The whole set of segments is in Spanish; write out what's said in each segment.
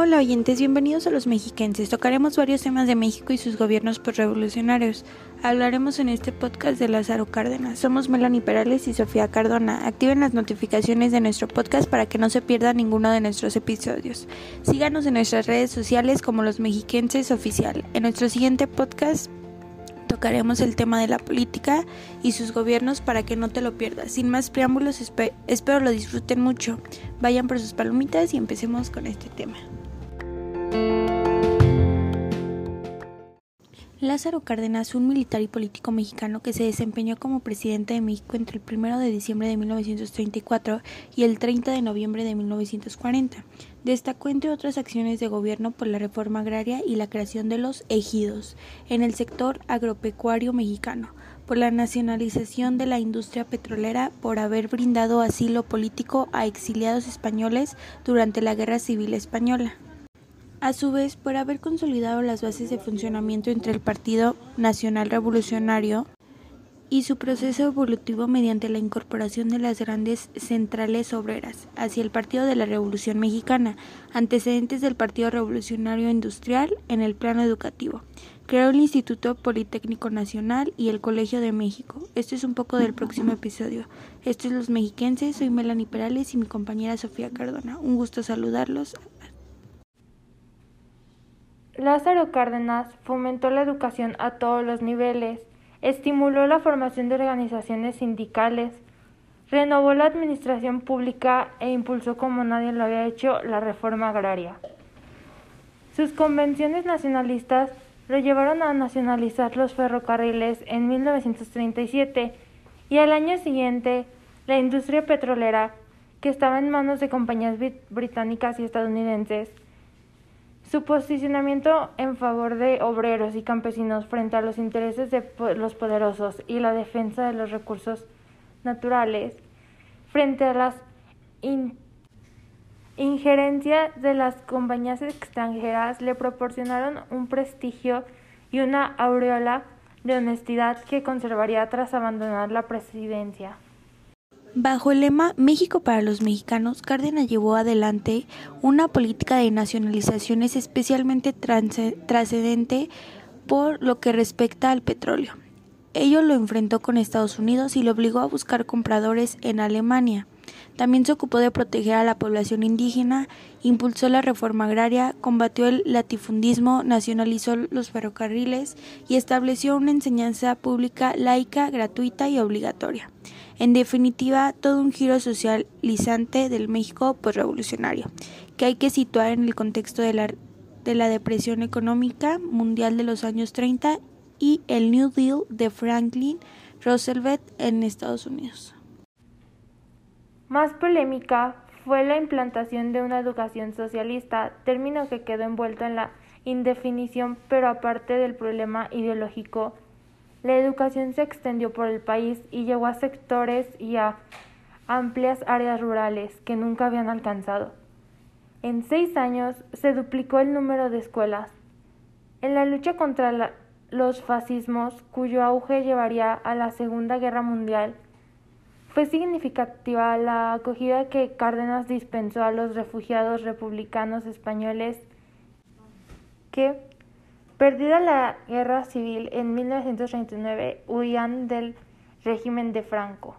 Hola oyentes, bienvenidos a los mexiquenses. Tocaremos varios temas de México y sus gobiernos postrevolucionarios. Hablaremos en este podcast de Lázaro Cárdenas. Somos Melanie Perales y Sofía Cardona. Activen las notificaciones de nuestro podcast para que no se pierda ninguno de nuestros episodios. Síganos en nuestras redes sociales como los mexiquenses oficial. En nuestro siguiente podcast tocaremos el tema de la política y sus gobiernos para que no te lo pierdas. Sin más preámbulos, espero lo disfruten mucho. Vayan por sus palomitas y empecemos con este tema. Lázaro Cárdenas, un militar y político mexicano que se desempeñó como presidente de México entre el 1 de diciembre de 1934 y el 30 de noviembre de 1940. Destacó entre otras acciones de gobierno por la reforma agraria y la creación de los ejidos en el sector agropecuario mexicano, por la nacionalización de la industria petrolera, por haber brindado asilo político a exiliados españoles durante la Guerra Civil Española. A su vez, por haber consolidado las bases de funcionamiento entre el Partido Nacional Revolucionario y su proceso evolutivo mediante la incorporación de las grandes centrales obreras hacia el Partido de la Revolución Mexicana, antecedentes del Partido Revolucionario Industrial en el plano educativo. Creó el Instituto Politécnico Nacional y el Colegio de México. Esto es un poco del próximo episodio. Esto es Los Mexiquenses, soy Melanie Perales y mi compañera Sofía Cardona. Un gusto saludarlos. Lázaro Cárdenas fomentó la educación a todos los niveles, estimuló la formación de organizaciones sindicales, renovó la administración pública e impulsó como nadie lo había hecho la reforma agraria. Sus convenciones nacionalistas lo llevaron a nacionalizar los ferrocarriles en 1937 y al año siguiente la industria petrolera, que estaba en manos de compañías británicas y estadounidenses, su posicionamiento en favor de obreros y campesinos frente a los intereses de los poderosos y la defensa de los recursos naturales frente a las injerencias de las compañías extranjeras le proporcionaron un prestigio y una aureola de honestidad que conservaría tras abandonar la presidencia. Bajo el lema México para los mexicanos, Cárdenas llevó adelante una política de nacionalizaciones especialmente trascendente por lo que respecta al petróleo. Ello lo enfrentó con Estados Unidos y lo obligó a buscar compradores en Alemania. También se ocupó de proteger a la población indígena, impulsó la reforma agraria, combatió el latifundismo, nacionalizó los ferrocarriles y estableció una enseñanza pública laica, gratuita y obligatoria. En definitiva, todo un giro socializante del México postrevolucionario, que hay que situar en el contexto de la, de la depresión económica mundial de los años 30 y el New Deal de Franklin Roosevelt en Estados Unidos. Más polémica fue la implantación de una educación socialista, término que quedó envuelto en la indefinición, pero aparte del problema ideológico la educación se extendió por el país y llegó a sectores y a amplias áreas rurales que nunca habían alcanzado. En seis años se duplicó el número de escuelas. En la lucha contra los fascismos, cuyo auge llevaría a la Segunda Guerra Mundial, fue significativa la acogida que Cárdenas dispensó a los refugiados republicanos españoles que Perdida la guerra civil en 1939, huían del régimen de Franco.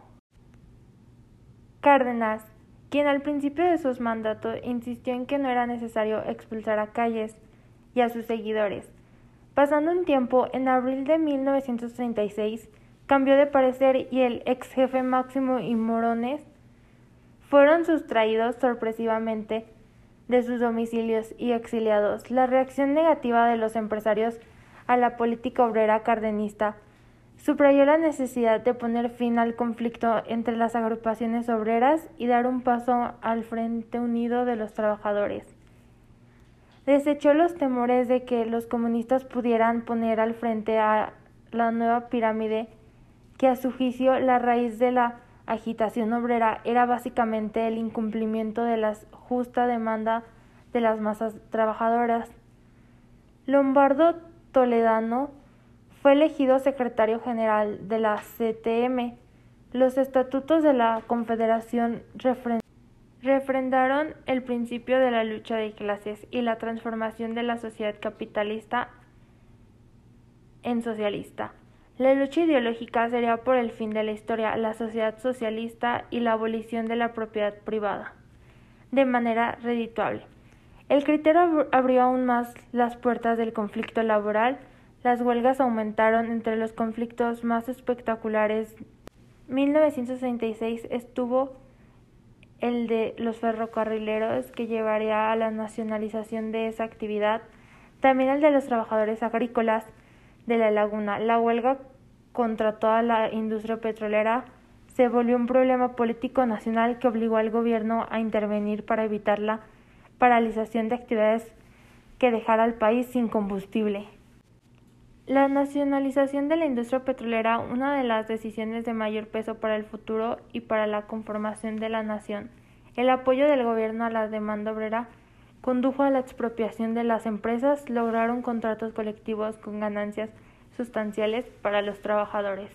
Cárdenas, quien al principio de sus mandatos insistió en que no era necesario expulsar a Calles y a sus seguidores. Pasando un tiempo, en abril de 1936, cambió de parecer y el ex jefe Máximo y Morones fueron sustraídos sorpresivamente de sus domicilios y exiliados. La reacción negativa de los empresarios a la política obrera cardenista subrayó la necesidad de poner fin al conflicto entre las agrupaciones obreras y dar un paso al Frente Unido de los Trabajadores. Desechó los temores de que los comunistas pudieran poner al frente a la nueva pirámide, que a su juicio la raíz de la agitación obrera era básicamente el incumplimiento de la justa demanda de las masas trabajadoras. Lombardo Toledano fue elegido secretario general de la CTM. Los estatutos de la Confederación refrendaron el principio de la lucha de clases y la transformación de la sociedad capitalista en socialista. La lucha ideológica sería por el fin de la historia, la sociedad socialista y la abolición de la propiedad privada, de manera redituable. El criterio abrió aún más las puertas del conflicto laboral, las huelgas aumentaron entre los conflictos más espectaculares. 1966 estuvo el de los ferrocarrileros que llevaría a la nacionalización de esa actividad, también el de los trabajadores agrícolas de la laguna. La huelga contra toda la industria petrolera se volvió un problema político nacional que obligó al gobierno a intervenir para evitar la paralización de actividades que dejara al país sin combustible. La nacionalización de la industria petrolera, una de las decisiones de mayor peso para el futuro y para la conformación de la nación. El apoyo del gobierno a la demanda obrera condujo a la expropiación de las empresas, lograron contratos colectivos con ganancias sustanciales para los trabajadores.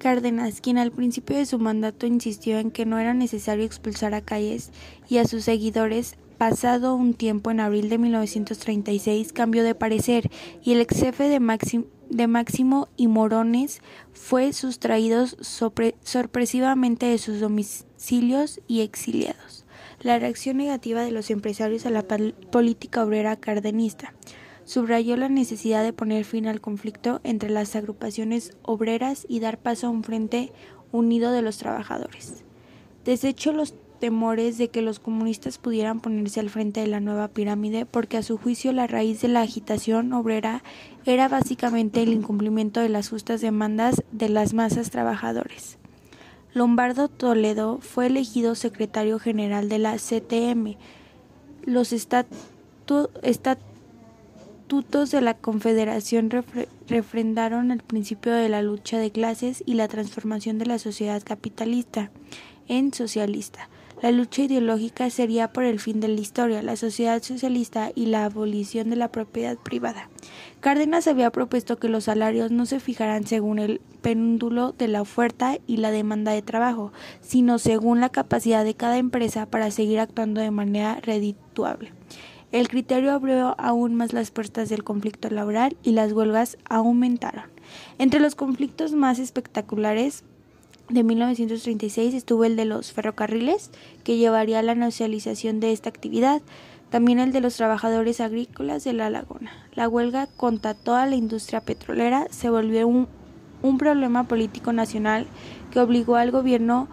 Cárdenas, quien al principio de su mandato insistió en que no era necesario expulsar a Calles y a sus seguidores, pasado un tiempo en abril de 1936 cambió de parecer y el ex jefe de, Máximo y Morones fue sustraído sorpresivamente de sus domicilios y exiliados. La reacción negativa de los empresarios a la política obrera cardenista subrayó la necesidad de poner fin al conflicto entre las agrupaciones obreras y dar paso a un frente unido de los trabajadores. Desechó los temores de que los comunistas pudieran ponerse al frente de la nueva pirámide porque a su juicio la raíz de la agitación obrera era básicamente el incumplimiento de las justas demandas de las masas trabajadores. Lombardo Toledo fue elegido secretario general de la CTM. Los estatutos estatutos de la Confederación refrendaron el principio de la lucha de clases y la transformación de la sociedad capitalista en socialista. La lucha ideológica sería por el fin de la historia, la sociedad socialista y la abolición de la propiedad privada. Cárdenas había propuesto que los salarios no se fijaran según el péndulo de la oferta y la demanda de trabajo, sino según la capacidad de cada empresa para seguir actuando de manera redituable. El criterio abrió aún más las puertas del conflicto laboral y las huelgas aumentaron. Entre los conflictos más espectaculares de 1936 estuvo el de los ferrocarriles, que llevaría a la nacionalización de esta actividad, también el de los trabajadores agrícolas de la laguna. La huelga contra toda la industria petrolera se volvió un, un problema político nacional que obligó al gobierno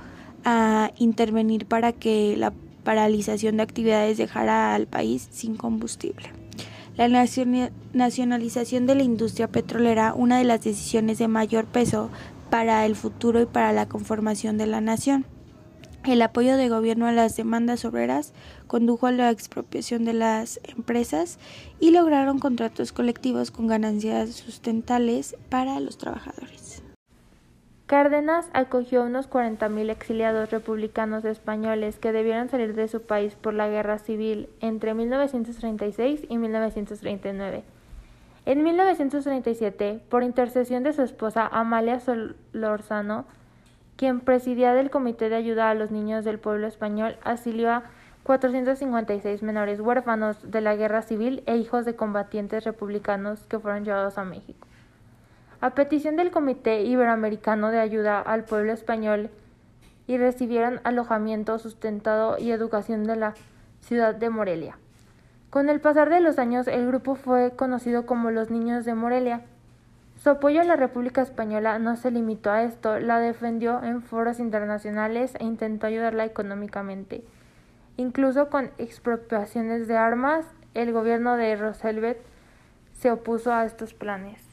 a intervenir para que la paralización de actividades dejara al país sin combustible. La nacionalización de la industria petrolera, una de las decisiones de mayor peso para el futuro y para la conformación de la nación. El apoyo de gobierno a las demandas obreras condujo a la expropiación de las empresas y lograron contratos colectivos con ganancias sustentables para los trabajadores. Cárdenas acogió a unos 40.000 exiliados republicanos españoles que debieron salir de su país por la guerra civil entre 1936 y 1939. En 1937, por intercesión de su esposa Amalia Solorzano, quien presidía del Comité de Ayuda a los Niños del Pueblo Español, asilió a 456 menores huérfanos de la guerra civil e hijos de combatientes republicanos que fueron llevados a México. A petición del Comité Iberoamericano de Ayuda al Pueblo Español, y recibieron alojamiento, sustentado y educación de la ciudad de Morelia. Con el pasar de los años, el grupo fue conocido como los Niños de Morelia. Su apoyo a la República Española no se limitó a esto, la defendió en foros internacionales e intentó ayudarla económicamente. Incluso con expropiaciones de armas, el gobierno de Roosevelt se opuso a estos planes.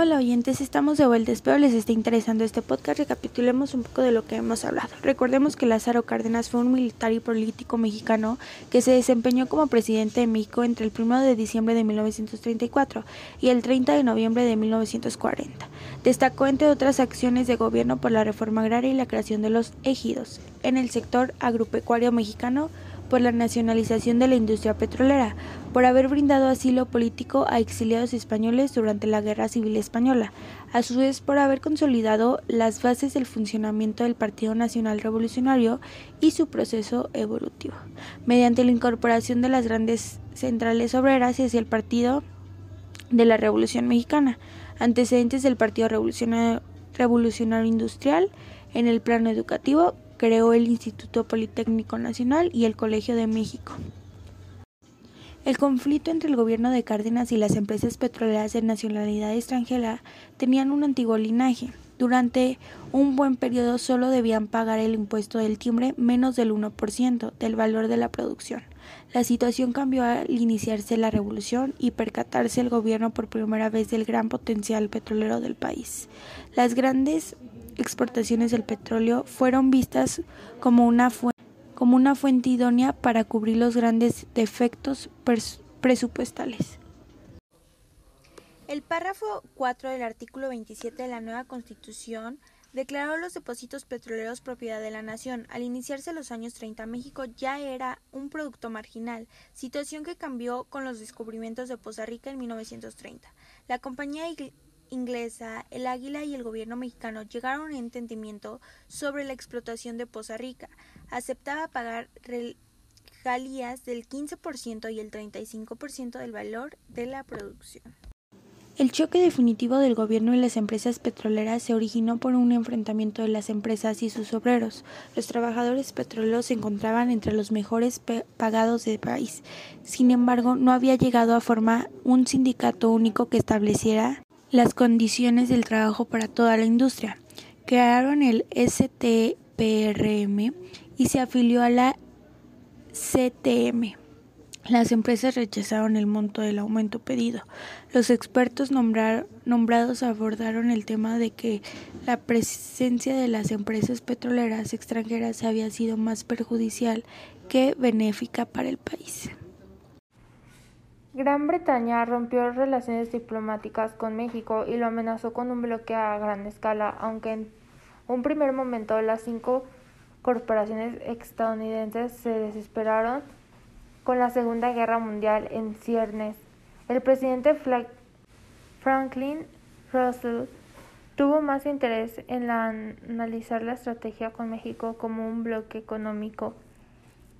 Hola oyentes, estamos de vuelta. Espero les esté interesando este podcast. Recapitulemos un poco de lo que hemos hablado. Recordemos que Lázaro Cárdenas fue un militar y político mexicano que se desempeñó como presidente de México entre el 1 de diciembre de 1934 y el 30 de noviembre de 1940. Destacó entre otras acciones de gobierno por la reforma agraria y la creación de los ejidos en el sector agropecuario mexicano por la nacionalización de la industria petrolera, por haber brindado asilo político a exiliados españoles durante la Guerra Civil Española, a su vez por haber consolidado las bases del funcionamiento del Partido Nacional Revolucionario y su proceso evolutivo, mediante la incorporación de las grandes centrales obreras hacia el Partido de la Revolución Mexicana, antecedentes del Partido Revolucionario, Revolucionario Industrial en el plano educativo, creó el Instituto Politécnico Nacional y el Colegio de México. El conflicto entre el gobierno de Cárdenas y las empresas petroleras de nacionalidad extranjera tenían un antiguo linaje. Durante un buen periodo solo debían pagar el impuesto del timbre menos del 1% del valor de la producción. La situación cambió al iniciarse la revolución y percatarse el gobierno por primera vez del gran potencial petrolero del país. Las grandes exportaciones del petróleo fueron vistas como una, como una fuente idónea para cubrir los grandes defectos presupuestales. El párrafo 4 del artículo 27 de la nueva Constitución declaró los depósitos petroleros propiedad de la nación. Al iniciarse los años 30, México ya era un producto marginal, situación que cambió con los descubrimientos de Poza Rica en 1930. La compañía inglesa, el Águila y el gobierno mexicano llegaron a un entendimiento sobre la explotación de Poza Rica. Aceptaba pagar regalías del 15% y el 35% del valor de la producción. El choque definitivo del gobierno y las empresas petroleras se originó por un enfrentamiento de las empresas y sus obreros. Los trabajadores petroleros se encontraban entre los mejores pagados del país. Sin embargo, no había llegado a formar un sindicato único que estableciera las condiciones del trabajo para toda la industria. Crearon el STPRM y se afilió a la CTM. Las empresas rechazaron el monto del aumento pedido. Los expertos nombrados abordaron el tema de que la presencia de las empresas petroleras extranjeras había sido más perjudicial que benéfica para el país. Gran Bretaña rompió relaciones diplomáticas con México y lo amenazó con un bloqueo a gran escala, aunque en un primer momento las cinco corporaciones estadounidenses se desesperaron con la Segunda Guerra Mundial en ciernes. El presidente Franklin Roosevelt tuvo más interés en analizar la estrategia con México como un bloque económico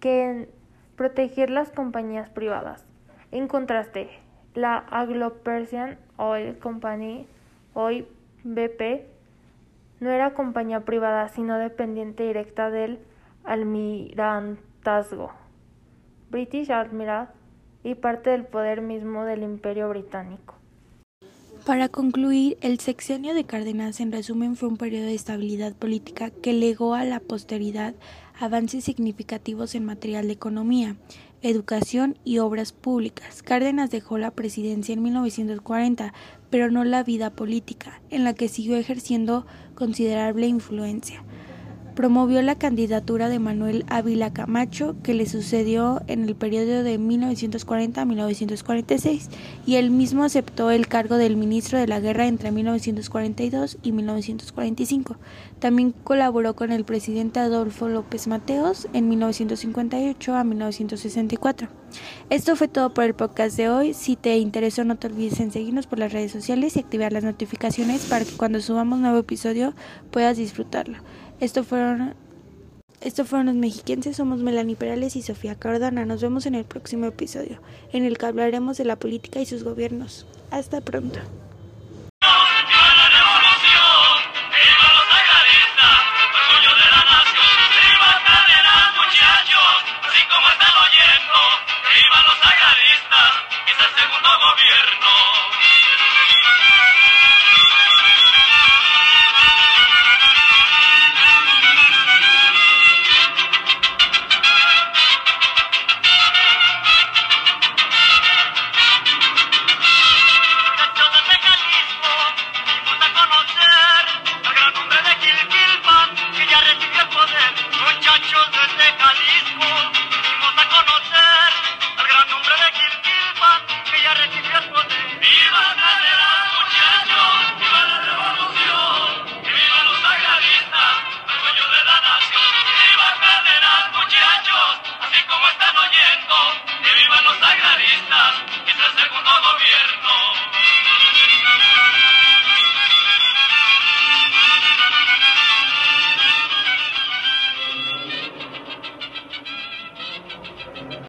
que en proteger las compañías privadas. En contraste, la Anglo-Persian Oil Company, hoy BP, no era compañía privada, sino dependiente directa del almirantazgo. British Admiral y parte del poder mismo del Imperio Británico. Para concluir, el sexenio de Cárdenas en resumen fue un periodo de estabilidad política que legó a la posteridad avances significativos en material de economía, educación y obras públicas. Cárdenas dejó la presidencia en 1940, pero no la vida política, en la que siguió ejerciendo considerable influencia promovió la candidatura de Manuel Ávila Camacho, que le sucedió en el periodo de 1940 a 1946, y él mismo aceptó el cargo del ministro de la Guerra entre 1942 y 1945. También colaboró con el presidente Adolfo López Mateos en 1958 a 1964. Esto fue todo por el podcast de hoy. Si te interesó, no te olvides en seguirnos por las redes sociales y activar las notificaciones para que cuando subamos nuevo episodio puedas disfrutarlo. Esto fueron, esto fueron los mexiquenses, somos Melanie Perales y Sofía Cardona. Nos vemos en el próximo episodio, en el que hablaremos de la política y sus gobiernos. Hasta pronto.